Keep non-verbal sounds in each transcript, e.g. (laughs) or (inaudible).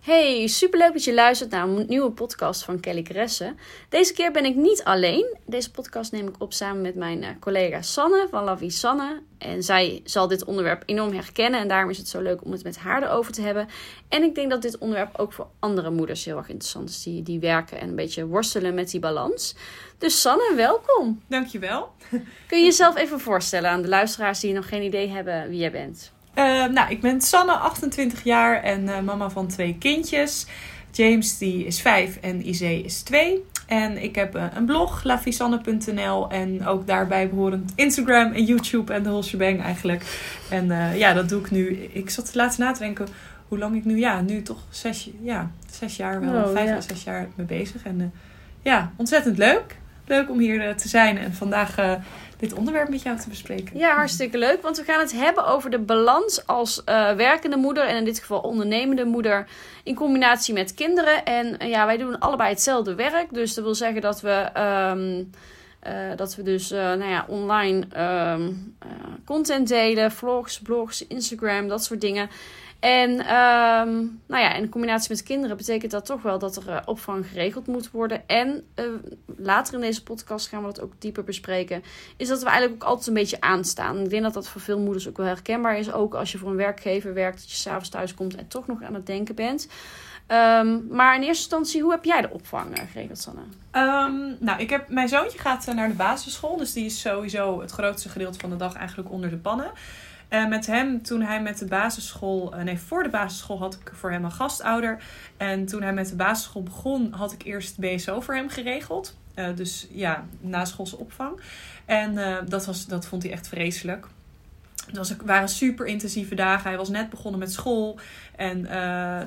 Hey, superleuk dat je luistert naar een nieuwe podcast van Kelly Kresse. Deze keer ben ik niet alleen. Deze podcast neem ik op samen met mijn eh, collega Sanne van Lavie Sanne. En zij zal dit onderwerp enorm herkennen en daarom is het zo leuk om het met haar erover te hebben. En ik denk dat dit onderwerp ook voor andere moeders heel erg interessant is die, die werken en een beetje worstelen met die balans. Dus Sanne, welkom. Dankjewel. Kun je jezelf even voorstellen aan de luisteraars die nog geen idee hebben wie jij bent? Uh, nou, ik ben Sanne, 28 jaar en uh, mama van twee kindjes. James die is 5 en Izee is 2. En ik heb uh, een blog, lavisanne.nl. En ook daarbij behorend Instagram en YouTube en de whole shebang eigenlijk. En ja, dat doe ik nu. Ik zat laatst na te denken hoe lang ik nu... Ja, nu toch zes, ja, zes jaar wel. Oh, vijf ja. zes jaar mee bezig. En ja, ontzettend leuk. Leuk om hier te zijn en vandaag dit onderwerp met jou te bespreken. Ja, hartstikke leuk. Want we gaan het hebben over de balans als uh, werkende moeder en in dit geval ondernemende moeder in combinatie met kinderen. En uh, ja, wij doen allebei hetzelfde werk. Dus dat wil zeggen dat we. Um, uh, dat we dus nou ja, online um, content delen, vlogs, blogs, Instagram, dat soort dingen. En um, nou ja, in combinatie met kinderen betekent dat toch wel dat er uh, opvang geregeld moet worden. En uh, later in deze podcast gaan we dat ook dieper bespreken. Is dat we eigenlijk ook altijd een beetje aanstaan. Ik denk dat dat voor veel moeders ook wel herkenbaar is. Ook als je voor een werkgever werkt, dat je s'avonds thuis komt en toch nog aan het denken bent. Um, maar in eerste instantie, hoe heb jij de opvang uh, geregeld, Sanne? Um, nou, ik heb, mijn zoontje gaat naar de basisschool. Dus die is sowieso het grootste gedeelte van de dag eigenlijk onder de pannen. Uh, met hem, toen hij met de basisschool, uh, nee, voor de basisschool had ik voor hem een gastouder. En toen hij met de basisschool begon, had ik eerst BSO voor hem geregeld. Uh, dus ja, naschoolse opvang. En dat, was, dat vond hij echt vreselijk. Het was, waren super intensieve dagen. Hij was net begonnen met school. En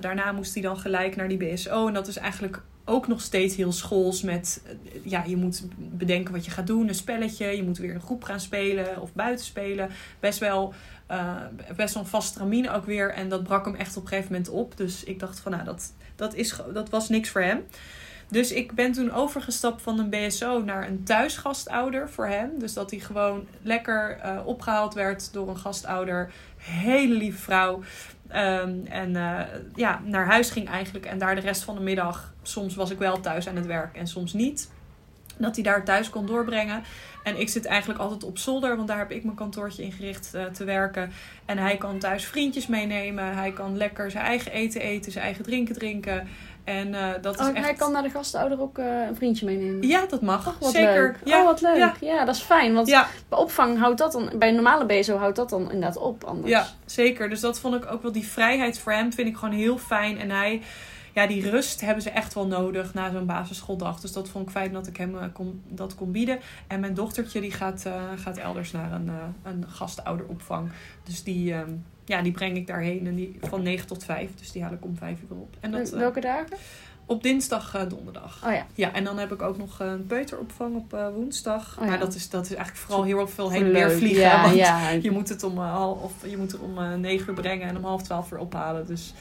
daarna moest hij dan gelijk naar die BSO. En dat is eigenlijk ook nog steeds heel schools met, ja, je moet bedenken wat je gaat doen, een spelletje, je moet weer een groep gaan spelen of buiten spelen. Best wel uh, best wel een vast tramine ook weer. En dat brak hem echt op een gegeven moment op. Dus ik dacht van nou, dat, dat, is, dat was niks voor hem. Dus ik ben toen overgestapt van een BSO naar een thuisgastouder voor hem. Dus dat hij gewoon lekker uh, opgehaald werd door een gastouder. Hele lieve vrouw. Um, en uh, ja, naar huis ging eigenlijk. En daar de rest van de middag. Soms was ik wel thuis aan het werk en soms niet. Dat hij daar thuis kon doorbrengen. En ik zit eigenlijk altijd op zolder, want daar heb ik mijn kantoortje ingericht uh, te werken. En hij kan thuis vriendjes meenemen. Hij kan lekker zijn eigen eten eten, zijn eigen drinken drinken. En uh, dat oh, is echt... hij kan naar de gastouder ook uh, een vriendje meenemen? Ja, dat mag. Oh, wat Zeker. Leuk. Ja. Oh, wat leuk. Ja. ja, dat is fijn. Want ja. bij opvang houdt dat dan... Bij een normale BSO houdt dat dan inderdaad op anders. Ja, zeker. Dus dat vond ik ook wel... Die vrijheid voor hem vind ik gewoon heel fijn. En hij ja, die rust hebben ze echt wel nodig na zo'n basisschooldag. Dus dat vond ik fijn dat ik hem uh, kon, dat kon bieden. En mijn dochtertje die gaat, uh, gaat elders naar een, uh, een gastouderopvang. Dus die, ja, die breng ik daarheen en die, van 9 tot 5. Dus die haal ik om 5 uur op. En dat, welke dagen? Op dinsdag, donderdag. Oh ja. Ja, en dan heb ik ook nog een peuteropvang op woensdag. Oh ja. Maar dat is, dat is eigenlijk vooral heel veel heen en weer vliegen. Ja, (laughs) want ja. je moet het om, half, of je moet het om 9 uur brengen en om half 12 uur ophalen. Dus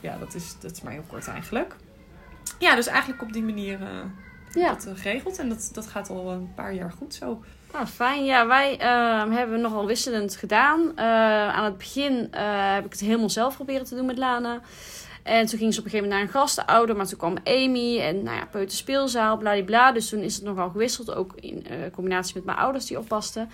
ja, dat is, dat is maar heel kort eigenlijk. Ja, dus eigenlijk op die manier uh, ja. dat uh, geregeld. En dat, dat gaat al een paar jaar goed zo. Nou, fijn. Ja, wij uh, hebben nogal wisselend gedaan. aan het begin heb ik het helemaal zelf proberen te doen met Lana. En toen ging ze op een gegeven moment naar een gastouder. Maar toen kwam Amy en nou ja, peuterspeelzaal, bladibla. Dus toen is het nogal gewisseld. Ook in combinatie met mijn ouders die oppasten.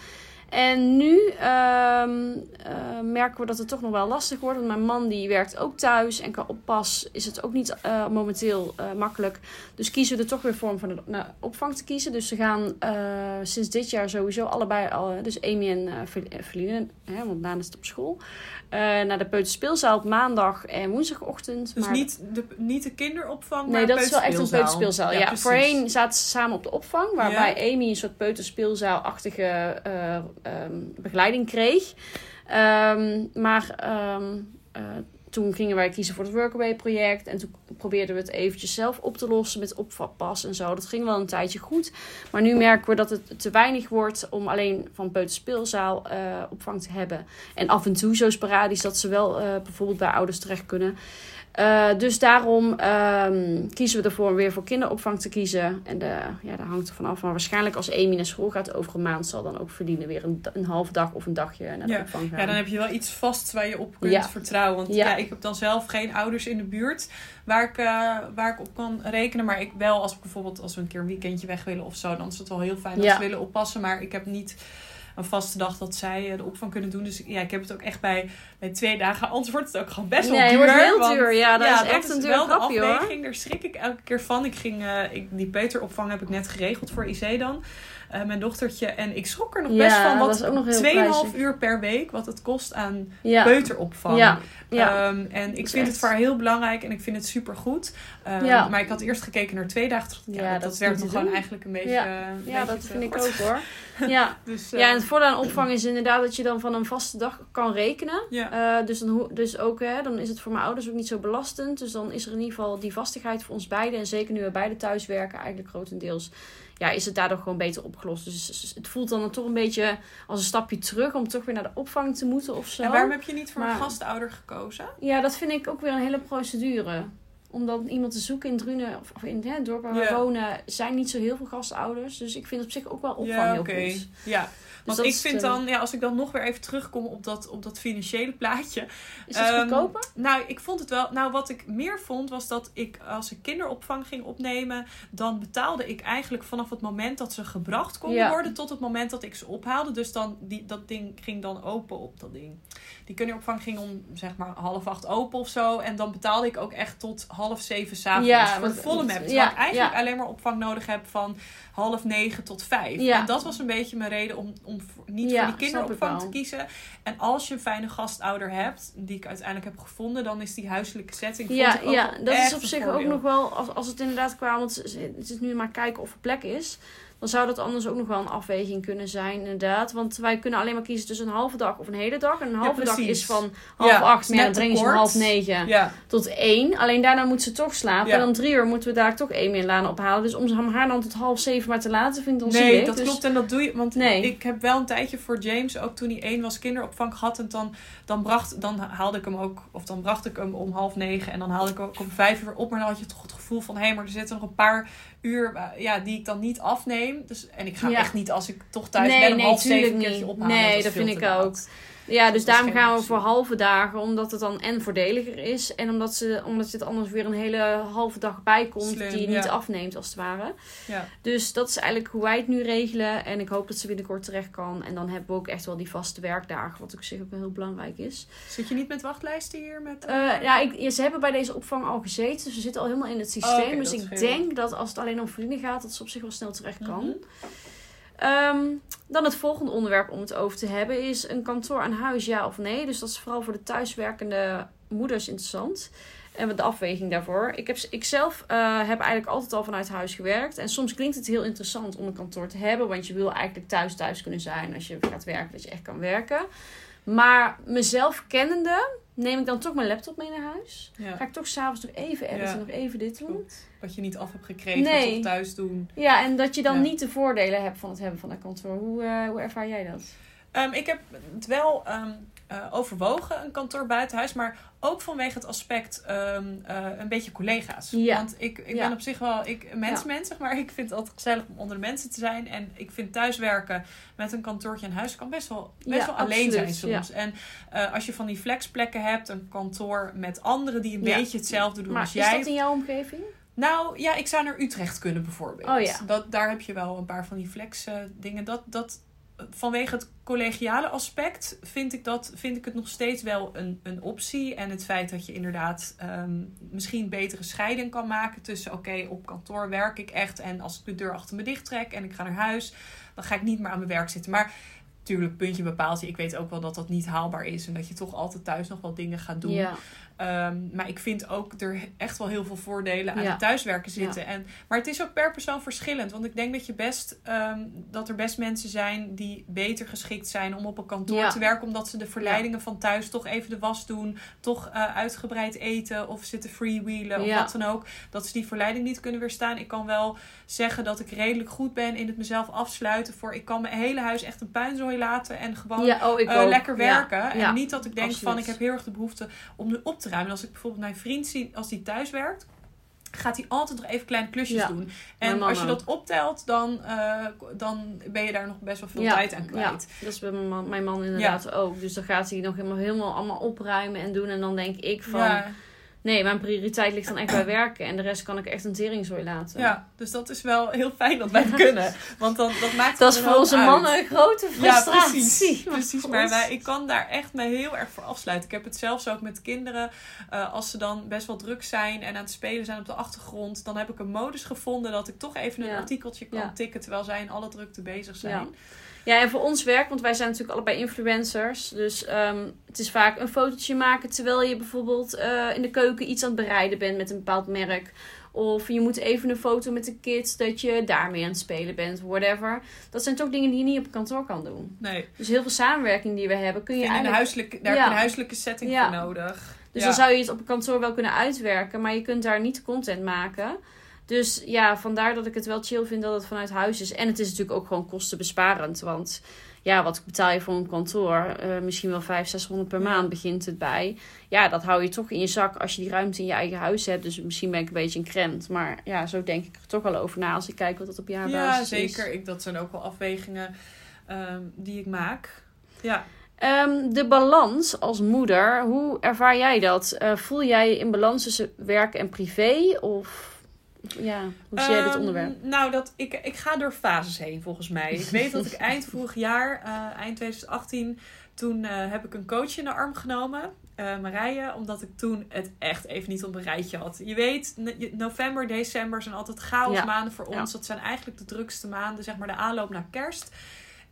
En nu um, uh, merken we dat het toch nog wel lastig wordt. Want mijn man die werkt ook thuis. En qua oppas is het ook niet uh, momenteel uh, makkelijk. Dus kiezen we er toch weer voor om van de nou, opvang te kiezen. Dus ze gaan sinds dit jaar sowieso allebei al. Dus Amy en Feline, hè, want Daan is het op school. naar de peuterspeelzaal op maandag en woensdagochtend. Dus maar niet, de, niet de kinderopvang, Nee, maar dat is wel echt een peuterspeelzaal. Ja, ja voorheen zaten ze samen op de opvang. Waarbij Ja. Amy een soort peuterspeelzaalachtige um, begeleiding kreeg. Um, maar um, uh, toen gingen wij kiezen voor het Workaway project. En toen probeerden we het eventjes zelf op te lossen met opvatpas en zo. Dat ging wel een tijdje goed. Maar nu merken we dat het te weinig wordt om alleen van peuterspeelzaal uh, opvang te hebben. En af en toe zo sporadisch dat ze wel uh, bijvoorbeeld bij ouders terecht kunnen. Uh, dus daarom um, kiezen we ervoor weer voor kinderopvang te kiezen. En de, ja, dat hangt er vanaf. Maar waarschijnlijk als Amy naar school gaat over een maand... zal dan ook verdienen weer een, een half dag of een dagje naar de ja. opvang gaan. Ja, dan heb je wel iets vast waar je op kunt ja. vertrouwen. Want ja. ik heb dan zelf geen ouders in de buurt waar ik, uh, waar ik op kan rekenen. Maar ik wel als ik bijvoorbeeld als we een keer een weekendje weg willen of zo... dan is het wel heel fijn dat ze willen oppassen. Maar ik heb niet een vaste dag dat zij de opvang kunnen doen. Dus ja, ik heb het ook echt bij, bij twee dagen. (laughs) Anders wordt het ook gewoon best wel nee, duur. Het wordt heel want, duur, ja. Dat ja, is echt dat een duur grapje, hoor. Daar schrik ik elke keer van. Ik ging, uh, ik, die Peteropvang heb ik net geregeld voor IC dan. Uh, mijn dochtertje. En ik schrok er nog ja, best van. heel 2,5 uur per week wat het kost aan ja. peuteropvang. Ja. Ja. Um, en ik vind echt- het voor haar heel belangrijk en ik vind het super goed. Ja. Maar ik had eerst gekeken naar twee dagen. Ja, Ja, dat, dat me te gewoon eigenlijk een beetje. Ja. een Ja, beetje dat vind ik ook hoor. (laughs) Ja. Dus, eh, Ja, en het voordeel aan opvang is inderdaad dat je dan van een vaste dag kan rekenen. Ja. Eh, dus, dan, dus ook, hè, dan is het voor mijn ouders ook niet zo belastend. Dus dan is er in ieder geval die vastigheid voor ons beiden. En zeker nu we beide thuis werken, eigenlijk grotendeels. Ja, is het daardoor gewoon beter opgelost. Dus het voelt dan toch een beetje als een stapje terug om toch weer naar de opvang te moeten of zo. En waarom heb je niet voor een gastouder gekozen? Ja, dat vind ik ook weer een hele procedure. Om dan iemand te zoeken in Drunen of in het dorp waar we wonen, zijn niet zo heel veel gastouders. Dus ik vind op zich ook wel opvang ja, heel oké. goed. Ja, want dat ik vind te- dan, ja, als ik dan nog weer even terugkom op dat, op dat financiële plaatje. Is het Ehm, goedkoper? Nou, ik vond het wel. Nou, wat ik meer vond was dat ik als ik kinderopvang ging opnemen, dan betaalde ik eigenlijk vanaf het moment dat ze gebracht konden Ja. worden tot het moment dat ik ze ophaalde. Dus dan die, dat ding ging dan open op dat ding. Die kinderopvang ging om zeg maar half acht open of zo. En dan betaalde ik ook echt tot half zeven s'avonds Ja, voor de want- volle map. ja, Terwijl ik eigenlijk alleen maar opvang nodig heb van half negen tot vijf. En dat was een beetje mijn reden om, om voor- niet Ja, voor die kinderopvang te kiezen. En als je een fijne gastouder hebt, die ik uiteindelijk heb gevonden, dan is die huiselijke setting. Ja, ja dat is op zich ook nog wel, als, als het inderdaad kwam, want het is nu maar kijken of er plek is. Dan zou dat anders ook nog wel een afweging kunnen zijn, inderdaad. Want wij kunnen alleen maar kiezen tussen een halve dag of een hele dag. En een halve dag is van half Ja, acht, maar ja, dan ze om half negen Ja, tot één. Alleen daarna moet ze toch slapen. En dan drie uur moeten we daar toch één laten ophalen. Dus om haar dan tot half zeven maar te laten, vind ik dan nee, dat Dus- klopt en dat doe je. Want Nee. ik heb wel een tijdje voor James, ook toen hij één was, kinderopvang gehad. En dan, dan, bracht, dan haalde ik hem ook, of dan bracht ik hem om half negen. En dan haalde ik hem ook om vijf uur op. Maar dan had je toch het gevoel van, hé, hey, maar er zitten nog een paar uur eh, ja, die ik dan niet afneem. Dus, en ik ga Ja. echt niet als ik toch thuis Nee, ben om nee, half zeven een keertje ophalen. Nee, dat vind ik laat. Ja, dus daarom gaan we voor halve dagen, omdat het dan en voordeliger is. En omdat, ze, omdat het anders weer een hele halve dag bij komt Slim, die je niet afneemt als het ware. Ja. Dus dat is eigenlijk hoe wij het nu regelen. En ik hoop dat ze binnenkort terecht kan. En dan hebben we ook echt wel die vaste werkdagen, wat op zich ook heel belangrijk is. Zit je niet met wachtlijsten hier? Met, Eh, ja, ik, ze hebben bij deze opvang al gezeten. Dus ze zitten al helemaal in het systeem. Oh, oké, dus ik denk dat als het alleen om vrienden gaat, dat ze op zich wel snel terecht kan. Mhm. Ehm, dan het volgende onderwerp om het over te hebben is een kantoor aan huis, ja of nee. Dus dat is vooral voor de thuiswerkende moeders interessant. En de afweging daarvoor. Ik, heb, ik zelf eh, heb eigenlijk altijd al vanuit huis gewerkt. En soms klinkt het heel interessant om een kantoor te hebben. Want je wil eigenlijk thuis thuis kunnen zijn als je gaat werken. Dat je echt kan werken. Maar mezelf kennende neem ik dan toch mijn laptop mee naar huis. Ja. Ga ik toch s'avonds nog even editen, Ja. nog even dit doen. Wat je niet af hebt gekregen Nee. tot thuis doen. Ja, en dat je dan Ja. niet de voordelen hebt van het hebben van een kantoor. Hoe, eh, hoe ervaar jij dat? Ehm, ik heb het wel ehm, eh, overwogen, een kantoor buiten huis. Maar ook vanwege het aspect ehm, eh, een beetje collega's. Ja. Want ik, ik Ja. ben op zich wel ik, mens-mens, zeg maar. Ik vind het altijd gezellig om onder de mensen te zijn. En ik vind thuiswerken met een kantoortje aan huis kan best wel, best wel alleen zijn soms. En als je van die flexplekken hebt, een kantoor met anderen die een beetje hetzelfde doen Maar als is jij. dat in jouw omgeving? Nou ja, ik zou naar Utrecht kunnen bijvoorbeeld. Oh ja. dat, daar heb je wel een paar van die flex eh, dingen. Dat, dat, vanwege het collegiale aspect vind ik, dat, vind ik het nog steeds wel een, een optie. En het feit dat je inderdaad ehm, misschien betere scheiding kan maken tussen... oké, op kantoor werk ik echt en als ik de deur achter me dicht trek en ik ga naar huis... dan ga ik niet meer aan mijn werk zitten. Maar tuurlijk, puntje bepaalt je. Ik weet ook wel dat dat niet haalbaar is. En dat je toch altijd thuis nog wel dingen gaat doen. Ja. Ehm, maar ik vind ook er echt wel heel veel voordelen aan Ja. het thuiswerken zitten. En, maar het is ook per persoon verschillend. Want ik denk dat, je best, ehm, dat er best mensen zijn die beter geschikt zijn om op een kantoor Ja. te werken. Omdat ze de verleidingen van thuis toch even de was doen. Toch eh, uitgebreid eten of zitten freewheelen of wat dan ook. Dat ze die verleiding niet kunnen weerstaan. Ik kan wel zeggen dat ik redelijk goed ben in het mezelf afsluiten voor... Ik kan mijn hele huis echt een puinzooi laten en gewoon oh, eh, lekker werken. en niet dat ik denk absoluut. van ik heb heel erg de behoefte om nu op te ruimen. Als ik bijvoorbeeld mijn vriend zie, als die thuis werkt, gaat hij altijd nog even kleine klusjes Ja, doen. En als je dat optelt, dan, eh, dan ben je daar nog best wel veel tijd aan kwijt. Ja, dat is bij mijn man, mijn man inderdaad ook. Dus dan gaat hij nog helemaal, helemaal allemaal opruimen en doen. En dan denk ik van... Nee, mijn prioriteit ligt dan echt bij werken. En de rest kan ik echt een teringzooi laten. ja, dus dat is wel heel fijn dat wij het kunnen. (laughs) Want dan, dat maakt Dat is voor onze uit. mannen een grote Ja, frustratie. (laughs) precies. Maar precies. Maar wij, ik kan daar echt me heel erg voor afsluiten. Ik heb het zelfs ook met kinderen. eh, als ze dan best wel druk zijn en aan het spelen zijn op de achtergrond. Dan heb ik een modus gevonden dat ik toch even een Ja. artikeltje kan Ja. tikken. Terwijl zij in alle drukte bezig zijn. Ja. Ja, en voor ons werk, want wij zijn natuurlijk allebei influencers. Dus ehm, het is vaak een fotootje maken terwijl je bijvoorbeeld eh, in de keuken iets aan het bereiden bent met een bepaald merk. Of je moet even een foto met de kids dat je daarmee aan het spelen bent, whatever. Dat zijn toch dingen die je niet op kantoor kan doen. Nee, Dus heel veel samenwerking die we hebben kun je in een eigenlijk... huiselijke, daar Ja. heb je een huiselijke setting Ja. voor nodig. Dus Ja. dan zou je het op een kantoor wel kunnen uitwerken, maar je kunt daar niet content maken. Dus ja, vandaar dat ik het wel chill vind dat het vanuit huis is. En het is natuurlijk ook gewoon kostenbesparend. Want ja, wat betaal je voor een kantoor? Eh, misschien wel 500, 600 per Ja. maand begint het bij. Ja, dat hou je toch in je zak als je die ruimte in je eigen huis hebt. Dus misschien ben ik een beetje een krent. Maar ja, zo denk ik er toch wel over na als ik kijk wat dat op jaarbasis Ja, is. zeker. Ik, dat zijn ook wel afwegingen ehm, die ik maak. Ja. Ehm, de balans als moeder, hoe ervaar jij dat? Eh, voel jij in balans tussen werk en privé? Of ja, hoe zie jij dit Ehm, onderwerp? Nou, dat, ik, ik ga door fases heen volgens mij. Ik weet dat ik eind vorig jaar, eh, eind 2018, toen eh, heb ik een coach in de arm genomen. eh, Marije, omdat ik toen het echt even niet op een rijtje had. Je weet, november, december zijn altijd chaos Ja. maanden voor Ja. ons. Dat zijn eigenlijk de drukste maanden, zeg maar de aanloop naar kerst.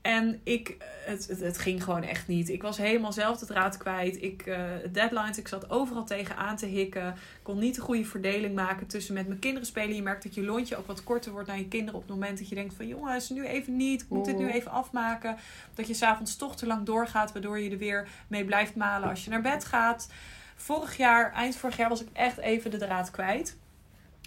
En ik, het, het, het ging gewoon echt niet. Ik was helemaal zelf de draad kwijt. Ik, eh, deadlines, ik zat overal tegenaan te hikken. Ik kon niet de goede verdeling maken tussen met mijn kinderen spelen. Je merkt dat je lontje ook wat korter wordt naar je kinderen op het moment dat je denkt van jongens, nu even niet. Ik moet dit nu even afmaken. Dat je s'avonds toch te lang doorgaat, waardoor je er weer mee blijft malen als je naar bed gaat. Vorig jaar, eind vorig jaar, was ik echt even de draad kwijt.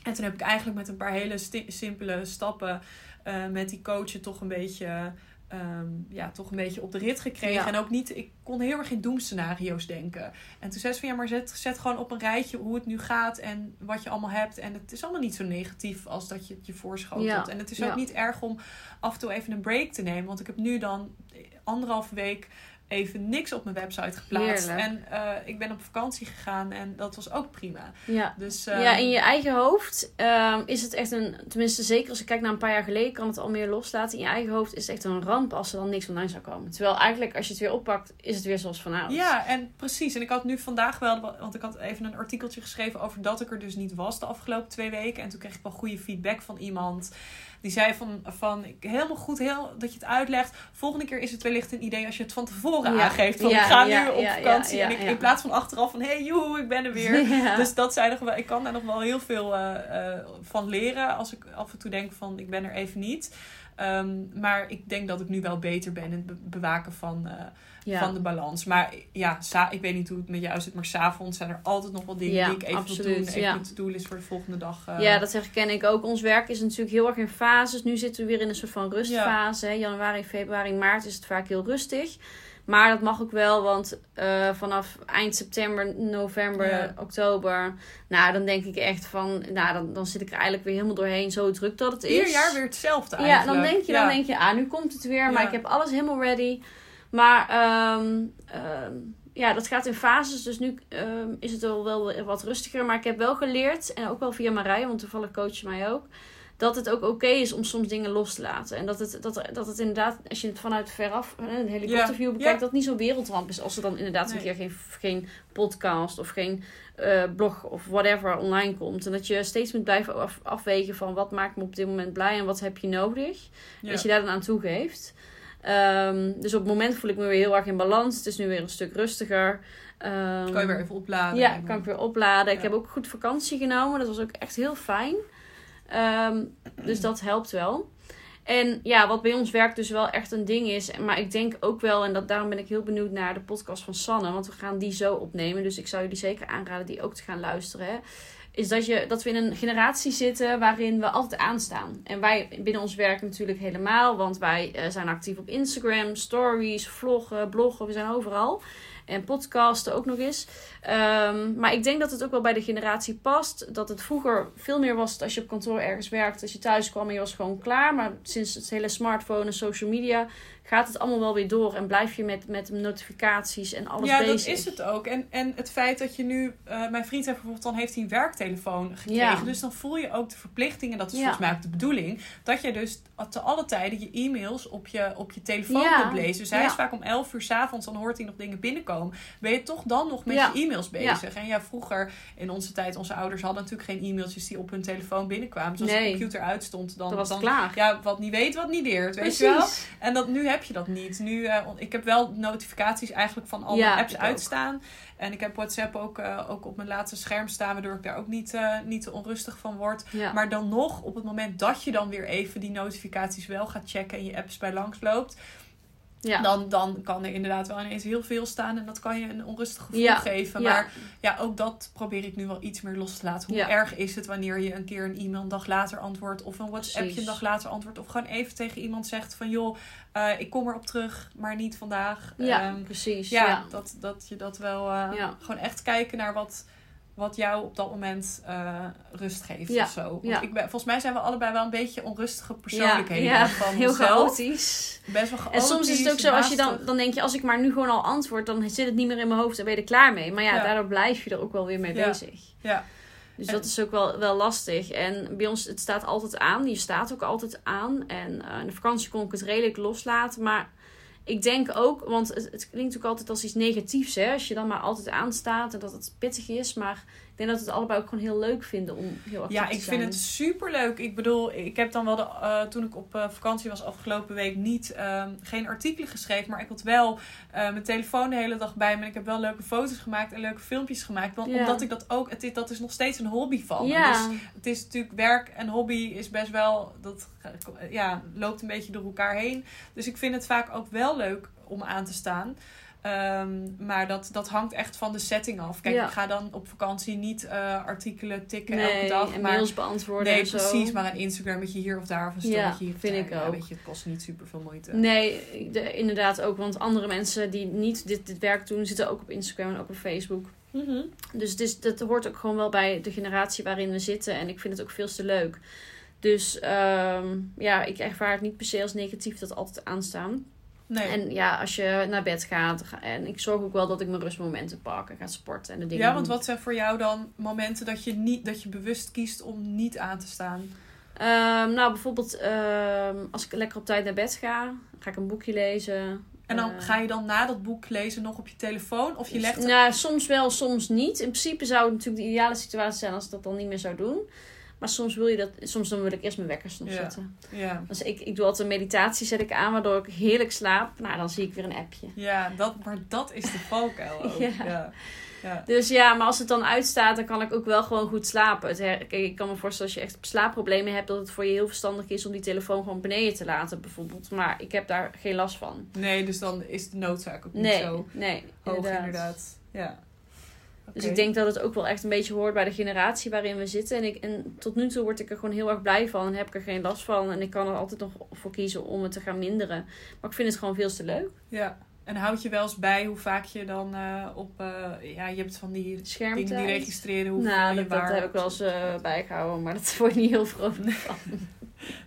En toen heb ik eigenlijk met een paar hele simpele stappen eh, met die coachen toch een beetje ehm, ja, toch een beetje op de rit gekregen. Ja. En ook niet, ik kon heel erg in doemscenario's denken. En toen zei ze van ja, maar zet, zet gewoon op een rijtje hoe het nu gaat en wat je allemaal hebt. En het is allemaal niet zo negatief als dat je het je voorschotelt. Ja. En het is ook niet erg om af en toe even een break te nemen. Want ik heb nu dan anderhalve week even niks op mijn website geplaatst. Heerlijk. En eh, ik ben op vakantie gegaan en dat was ook prima. Ja. Dus, ja, in je eigen hoofd ehm, is het echt een... Tenminste, zeker als ik kijk naar een paar jaar geleden... kan het al meer loslaten. In je eigen hoofd is het echt een ramp als er dan niks online zou komen. Terwijl eigenlijk, als je het weer oppakt... is het weer zoals vanouds. Ja, en precies. En ik had nu vandaag wel, want ik had even een artikeltje geschreven over dat ik er dus niet was de afgelopen twee weken. En toen kreeg ik wel goede feedback van iemand. Die zei van, van ik- helemaal goed heel, dat je het uitlegt. Volgende keer is het wellicht een idee als je het van tevoren Ja. aangeeft. Van Ja, ik ga ja, nu op vakantie. en ik, in plaats van achteraf van hey joe, ik ben er weer. (laughs) Dus dat zijn nog wel, ik kan daar nog wel heel veel eh, eh, van leren. Als ik af en toe denk van ik ben er even niet. Ehm, maar ik denk dat ik nu wel beter ben in het be- bewaken van, eh, Ja. van de balans. Maar ja, ik weet niet hoe het met jou zit, maar s'avonds zijn er altijd nog wel dingen Ja, die ik even absoluut, wil doen. Even ja. mijn to-do-list voor de volgende dag. eh. Ja, dat herken ik ook. Ons werk is natuurlijk heel erg in fases. Nu zitten we weer in een soort van rustfase. hè. Januari, februari, maart is het vaak heel rustig. Maar dat mag ook wel, want eh, vanaf eind september, november, Ja. oktober... Nou, dan denk ik echt van... Nou, dan, dan zit ik er eigenlijk weer helemaal doorheen. Zo druk dat het is. Ieder jaar weer hetzelfde Ja, eigenlijk. dan denk je, Ja. dan denk je, ah, nu komt het weer, maar Ja. ik heb alles helemaal ready. Maar ehm, ehm, ja, dat gaat in fases, dus nu ehm, is het wel, wel wat rustiger. Maar ik heb wel geleerd, en ook wel via Marije, want toevallig coach je mij ook, dat het ook oké is om soms dingen los te laten. En dat het, dat, dat het inderdaad, als je het vanuit veraf, een helikopterview bekijkt, dat het niet zo'n wereldramp is als er dan inderdaad een keer geen, geen podcast of geen eh, blog of whatever online komt. En dat je steeds moet blijven af, afwegen van wat maakt me op dit moment blij en wat heb je nodig. Ja. Dat je daar dan aan toegeeft. Ehm, dus op het moment voel ik me weer heel erg in balans. Het is nu weer een stuk rustiger. Ehm, Kan je weer even opladen. ja, kan ik weer opladen. Ik heb ook goed vakantie genomen. Dat was ook echt heel fijn. Ehm, dus dat helpt wel. En ja, wat bij ons werkt dus wel echt een ding is. Maar ik denk ook wel, en dat, daarom ben ik heel benieuwd naar de podcast van Sanne. Want we gaan die zo opnemen. Dus ik zou jullie zeker aanraden die ook te gaan luisteren. Is dat, je, dat we in een generatie zitten waarin we altijd aanstaan. En wij binnen ons werk natuurlijk helemaal. Want wij eh, zijn actief op Instagram, stories, vloggen, bloggen. We zijn overal. En podcasten ook nog eens. Ehm, maar ik denk dat het ook wel bij de generatie past. Dat het vroeger veel meer was als je op kantoor ergens werkte. Als je thuis kwam en je was gewoon klaar. Maar sinds het hele smartphone en social media gaat het allemaal wel weer door. En blijf je met, met notificaties en alles ja, bezig. dat is het ook. En, en het feit dat je nu... eh, mijn vriend heeft bijvoorbeeld, dan heeft hij een werktelefoon gekregen. Ja. Dus dan voel je ook de verplichting, en dat is Ja. volgens mij ook de bedoeling... dat je dus te alle tijden je e-mails op je, op je telefoon Ja. kunt lezen. Dus hij Ja. is vaak om 11 uur s'avonds, dan hoort hij nog dingen binnenkomen. Ben je toch dan nog met Ja. je e-mails bezig? En ja, vroeger in onze tijd, onze ouders hadden natuurlijk geen e-mailtjes die op hun telefoon binnenkwamen. Dus als Nee. de computer uitstond, dan... Dan was dan, klaar. Ja, wat niet weet, wat niet leert, weet je wel? Precies. En dat, nu heb je dat niet. Nu, eh, ik heb wel notificaties eigenlijk van al Ja, mijn apps ook. uitstaan. En ik heb WhatsApp ook, eh, ook op mijn laatste scherm staan, waardoor ik daar ook niet, eh, niet te onrustig van word. Ja. Maar dan nog, op het moment dat je dan weer even die notificaties wel gaat checken en je apps bij langs loopt, ja. dan, dan kan er inderdaad wel ineens heel veel staan en dat kan je een onrustig gevoel Ja, geven. Maar ja, ook dat probeer ik nu wel iets meer los te laten. Hoe erg is het wanneer je een keer een e-mail een dag later antwoordt of een WhatsAppje een dag later antwoordt of gewoon even tegen iemand zegt van joh, eh, ik kom erop terug, maar niet vandaag. ja, Ehm, precies. ja. Dat, dat je dat wel eh, gewoon echt kijken naar wat, wat jou op dat moment eh, rust geeft Ja, of zo. Want ja. ik ben, volgens mij zijn we allebei wel een beetje onrustige persoonlijkheden Ja, ja, van heel onszelf. chaotisch. Best wel En soms is het ook zo, als je dan, dan denk je, als ik maar nu gewoon al antwoord, dan zit het niet meer in mijn hoofd en ben je er klaar mee. Maar ja, daardoor blijf je er ook wel weer mee bezig. Ja. Dus En- dat is ook wel, wel lastig. En bij ons, het staat altijd aan. Je staat ook altijd aan. En in de vakantie kon ik het redelijk loslaten. Maar ik denk ook, want het, klinkt ook altijd als iets negatiefs, hè. Als je dan maar altijd aanstaat en dat het pittig is. Maar denk dat we het allebei ook gewoon heel leuk vinden om heel actief Ja, te ik zijn. vind het super leuk. Ik bedoel, ik heb dan wel de, eh, toen ik op eh, vakantie was afgelopen week niet ehm, geen artikelen geschreven, maar ik had wel eh, mijn telefoon de hele dag bij me. En ik heb wel leuke foto's gemaakt en leuke filmpjes gemaakt. Want, Ja. Omdat ik dat ook, het is, dat is nog steeds een hobby van. Ja, Dus het is natuurlijk werk en hobby is best wel, dat ja, loopt een beetje door elkaar heen. Dus ik vind het vaak ook wel leuk om aan te staan. Ehm, maar dat, dat hangt echt van de setting af. Kijk, Ja. ik ga dan op vakantie niet eh, artikelen tikken nee, elke dag. en maar mails beantwoorden Nee, en zo. precies. Maar een Instagrammetje hier of daar of een Ja, storytje hier of vind daar. ik Ja, ook. weet je, het kost niet super veel moeite. Nee, de- inderdaad ook. Want andere mensen die niet dit, dit werk doen, zitten ook op Instagram en ook op Facebook. Mhm. Dus het is, dat hoort ook gewoon wel bij de generatie waarin we zitten. En ik vind het ook veel te leuk. Dus ehm, ja, ik ervaar het niet per se als negatief dat altijd aanstaan. Nee. En ja, als je naar bed gaat. ga- En ik zorg ook wel dat ik mijn rustmomenten pak. En ga sporten en de dingen ja, want wat zijn voor jou dan momenten dat je, niet, dat je bewust kiest om niet aan te staan? Ehm, nou, bijvoorbeeld ehm, als ik lekker op tijd naar bed ga. Ga ik een boekje lezen. En dan Eh, ga je dan na dat boek lezen nog op je telefoon? Of je legt. Nou, soms wel, soms niet. In principe zou het natuurlijk de ideale situatie zijn als ik dat dan niet meer zou doen. Maar soms wil je dat, soms dan wil ik eerst mijn wekkers nog Ja. zetten. Ja, Dus ik, ik doe altijd een meditatie, zet ik aan, waardoor ik heerlijk slaap. Nou, dan zie ik weer een appje. ja dat, maar dat is de valkuil (laughs) ook. Ja. ja. Ja. Dus ja, maar als het dan uitstaat, dan kan ik ook wel gewoon goed slapen. Het her- Kijk, ik kan me voorstellen als je echt slaapproblemen hebt, dat het voor je heel verstandig is om die telefoon gewoon beneden te laten, bijvoorbeeld. Maar ik heb daar geen last van. Nee, dus dan is de noodzaak ook niet Nee, zo nee, hoog inderdaad. inderdaad. Ja. Dus ik denk dat het ook wel echt een beetje hoort bij de generatie waarin we zitten. En, ik, en tot nu toe word ik er gewoon heel erg blij van en heb ik er geen last van. En ik kan er altijd nog voor kiezen om het te gaan minderen. Maar ik vind het gewoon veel te leuk. Ja. En houd je wel eens bij hoe vaak je dan eh, op... eh, ja, je hebt van die dingen die Schermtijd. registreren hoeveel Nou, je dat, dat waar... heb ik wel eens eh, bijgehouden, maar dat (laughs) word je niet heel vrolijk van.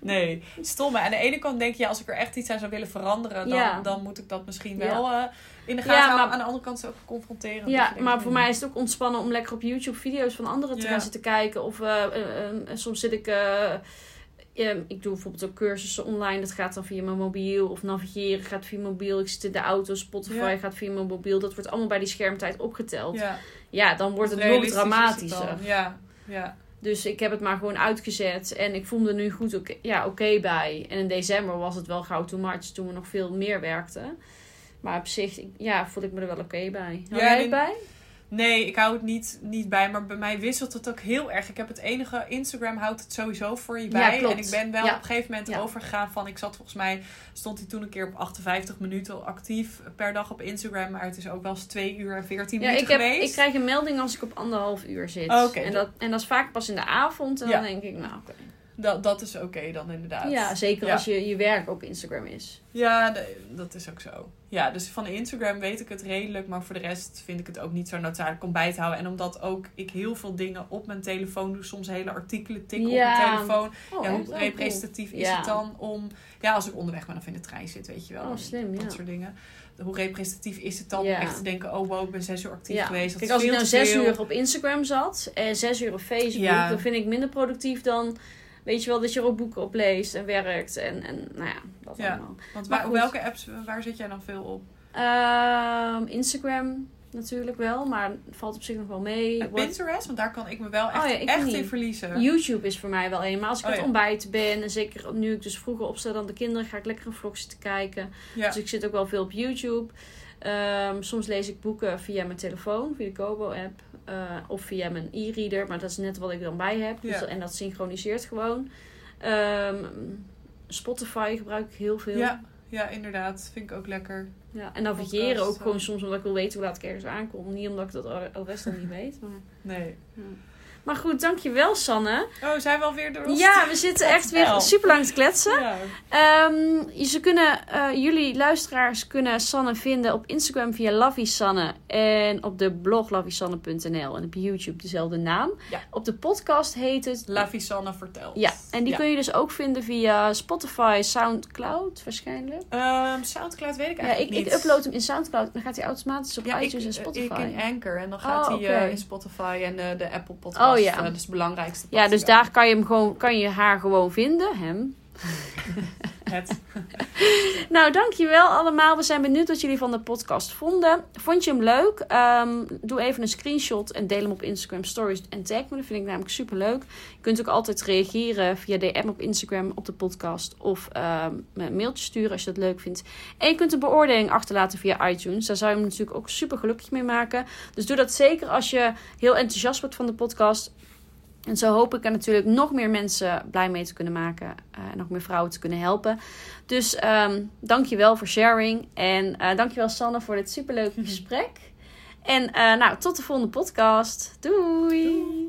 Nee, stom. hè. Aan de ene kant denk je, als ik er echt iets aan zou willen veranderen, dan, Ja. dan moet ik dat misschien wel eh, in de gaten Ja, houden. maar- Aan de andere kant is het ook confronterend. Ja, maar voor mij is het ook ontspannen om lekker op YouTube video's van anderen te gaan zitten kijken. Of eh, eh, soms zit ik. ik doe bijvoorbeeld ook cursussen online. Dat gaat dan via mijn mobiel. Of navigeren gaat via mobiel. Ik zit in de auto. Spotify Ja. gaat via mijn mobiel. Dat wordt allemaal bij die schermtijd opgeteld. Ja, Ja, dan wordt het nog dramatischer. Ja, ja. Dus ik heb het maar gewoon uitgezet. En ik voelde nu goed oké ja, oké bij. En in december was het wel gauw too much. Toen we nog veel meer werkten. Maar op zich, ja, voel ik me er wel oké bij. Hou Ja, jij het bij? Nee, ik hou het niet, niet bij. Maar bij mij wisselt het ook heel erg. Ik heb het enige... Instagram houdt het sowieso voor je bij. en ik ben wel Ja. op een gegeven moment Ja. overgegaan van... Ik zat volgens mij... Stond hij toen een keer op 58 minuten actief per dag op Instagram. Maar het is ook wel eens 2 uur en 14 Ja, minuten ik, heb, geweest. ik krijg een melding als ik op anderhalf uur zit. En, dat, en dat is vaak pas in de avond. En dan denk ik, nou oké. Dat, dat is oké dan inderdaad. Ja, zeker Ja. als je, je werk op Instagram is. Ja, dat is ook zo. Ja, dus van Instagram weet ik het redelijk, maar voor de rest vind ik het ook niet zo noodzakelijk om bij te houden. En omdat ook ik heel veel dingen op mijn telefoon doe, soms hele artikelen tik Ja. op mijn telefoon. Oh, ja, echt? hoe Oh, representatief cool. is Ja. het dan om, ja, als ik onderweg ben of in de trein zit, weet je wel. Oh, slim, Dat ja. soort dingen. Hoe representatief is het dan Ja. om echt te denken, oh wow, ik ben zes uur actief Ja. geweest. Dat Kijk, als ik nou zes veel. uur op Instagram zat en zes uur op Facebook, Ja. dan vind ik minder productief dan, weet je wel, dat je er ook boeken op leest en werkt en, en nou ja, dat Ja. allemaal. Want waar- welke apps, waar zit jij dan veel op? Ehm, Instagram natuurlijk wel, maar valt op zich nog wel mee. En Wat- Pinterest, want daar kan ik me wel echt, Oh ja, echt niet. in verliezen. YouTube is voor mij wel een. Maar als ik Oh het ja. ontbijten ben, en zeker nu ik dus vroeger opsta dan de kinderen, ga ik lekker een vlog zitten kijken. Ja. Dus ik zit ook wel veel op YouTube. Ehm, soms lees ik boeken via mijn telefoon, via de Kobo-app. Eh, of via mijn e-reader, maar dat is net wat ik dan bij heb. Dus Ja. en dat synchroniseert gewoon. Ehm, Spotify gebruik ik heel veel. Ja, ja, inderdaad. Vind ik ook lekker. Ja, en navigeren ook eh. gewoon soms omdat ik wil weten hoe laat ik ergens aankom. Niet omdat ik dat adres dan niet weet. Maar, Nee. Maar goed, dankjewel Sanne. Oh, zijn we alweer door ons? Ja, we (laughs) zitten echt weer super lang te kletsen. Ja. Ehm, ze kunnen, eh, jullie luisteraars kunnen Sanne vinden op Instagram via Lavisanne en op de blog lavisanne.nl en op YouTube dezelfde naam. Ja. Op de podcast heet het La Visanne vertelt. Ja, en die Ja. kun je dus ook vinden via Spotify, Soundcloud waarschijnlijk. Ehm, Soundcloud weet ik Ja, eigenlijk ik, ik niet. upload hem in Soundcloud, dan gaat hij automatisch op ja, iTunes ik, en Spotify. ik in Anchor en dan gaat Oh, hij eh, in Spotify en eh, de Apple podcast. Oh, ja. eh, dat is het belangrijkste. ja, dus daar kan je, hem gewoon, kan je haar gewoon vinden, hem. (laughs) Het. (laughs) Nou, dankjewel allemaal. We zijn benieuwd wat jullie van de podcast vonden. Vond je hem leuk? Ehm, doe even een screenshot en deel hem op Instagram Stories en tag me. Dat vind ik namelijk super leuk. Je kunt ook altijd reageren via DM op Instagram op de podcast. Of ehm, een mailtje sturen als je dat leuk vindt. En je kunt een beoordeling achterlaten via iTunes. Daar zou je me natuurlijk ook super gelukkig mee maken. Dus doe dat zeker als je heel enthousiast wordt van de podcast. En zo hoop ik er natuurlijk nog meer mensen blij mee te kunnen maken. eh, En nog meer vrouwen te kunnen helpen. Dus ehm dankjewel voor sharing. En eh dankjewel Sanne voor dit superleuke (laughs) gesprek. En eh, nou, tot de volgende podcast. Doei.